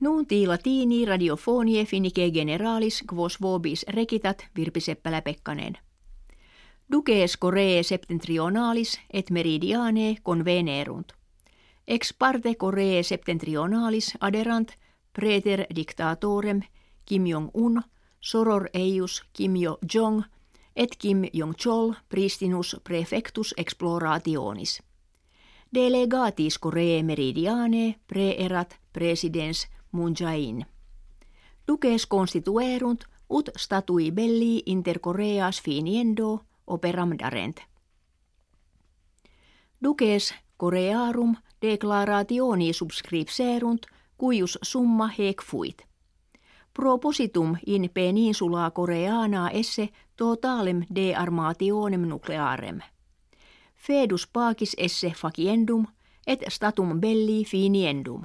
Nunti latini radiofonie finike generalis quos vobis rekitat Virpi Seppälä-Pekkanen. Duces Coree septentrionalis et meridiane convenerunt. Ex parte Coree septentrionalis aderant preter dictatorem Kim Jong-un, soror eius Kim Jo-jong et Kim Jong-chol pristinus prefectus explorationis. Delegatis Coree meridiane preerat presidens Moon Jae-in. Ut statui belli inter Koreas finiendo operam darent. Duces Korearum declarationi subscripserunt cuius summa hec fuit. Propositum in peninsula Koreana esse totalem de armationem nuclearem. Fedus pacis esse faciendum et statum belli finiendum.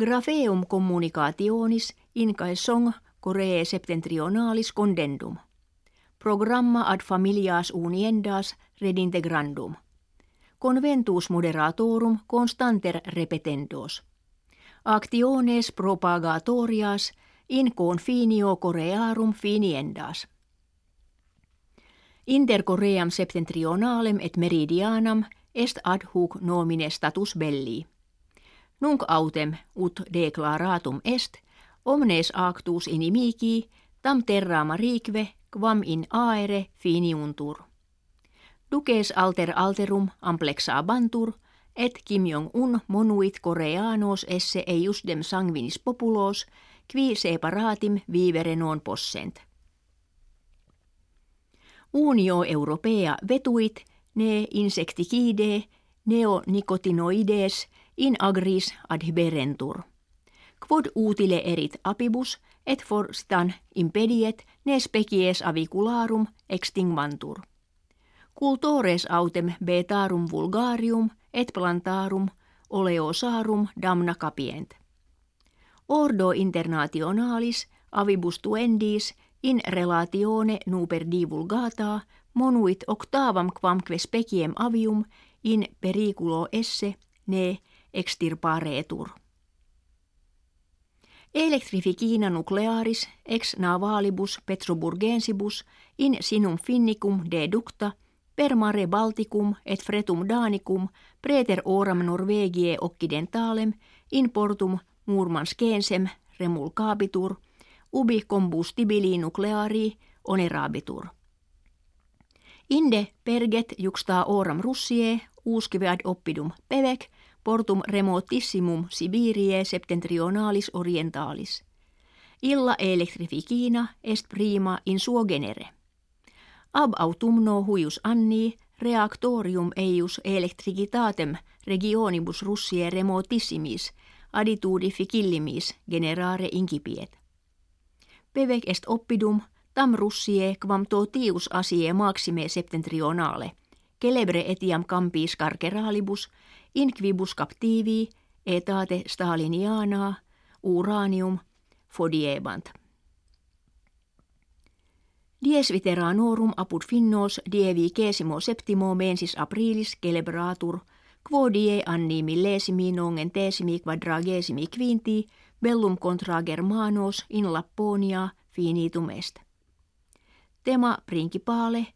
Grafeum communicationis in caesong Coree septentrionalis condendum. Programma ad familias uniendas redintegrandum. Conventus moderatorum constanter repetendos. Actiones propagatorias in confinio Corearum finiendas. Inter Coream septentrionalem et meridianam est ad hoc nomine status belli. Nunc autem ut declaratum est, omnes actus inimici, tam terra marique, quam in aere finiuntur. Duces alter alterum amplexa bantur, et Kim Jong-un monuit Koreanos esse eiusdem sanguinis populos, qui separatim vivere non possent. Unio Europea vetuit ne insecticide neonicotinoides in agris adhiberentur. Quod utile erit apibus et forstan impediet ne species avicularum extingmantur. Cultores autem betarum vulgarium et plantarum oleosarum damna capient. Ordo internationalis avibus tuendis in relatione nuper divulgata monuit octavam quamque speciem avium in periculo esse ne extirparetur. Electrificina nuclearis ex navalibus petroburgensibus in sinum finnicum deducta per mare Balticum et fretum Danicum preter oram Norvegie occidentalem in portum Murmanskensem remulcabitur ubi combustibili nucleari onerabitur. Inde perget juxta oram russie uscivead oppidum pevec portum remotissimum Sibirie septentrionalis orientalis. Illa electrificina est prima in suo genere. Ab autumno huius anni reactorium eius electricitatem regionibus Russie remotissimis aditudi ficillimis generare incipiet. Pevec est oppidum tam Russie quam totius asie maxime septentrionale – celebre etiam campis carceralibus, inquibus captivi, etate staliniana, uranium, fodiebant. Dies veteranorum apud finnos dievi kesimo septimo mensis aprilis celebratur, quo die anni millesimi nongen tesimi quadragesimi quinti, bellum contra Germanos in Lapponia finitum est. Tema principale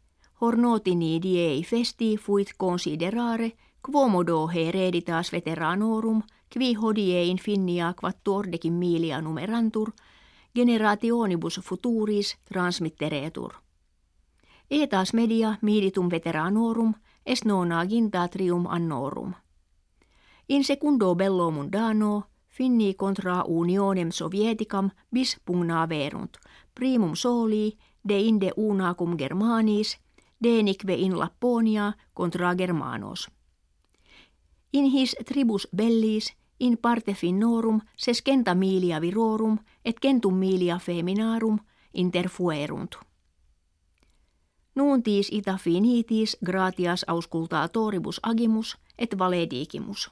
hornotini diei festi fuit considerare quomodo hereditas veteranorum qui hodie infinia quattordecim milia numerantur generationibus futuris transmitteretur. Etas media miditum veteranorum est nonagintatrium annorum. In secundo bello mundano finni contra unionem sovieticam bis pugna verunt, primum soli de inde unacum germanis – denique in Lapponia contra Germanos. In his tribus bellis in parte finnorum sescenta milia virorum et centum milia feminarum interfuerunt. Nuuntis ita finitis gratias auscultatoribus agimus et valedigimus.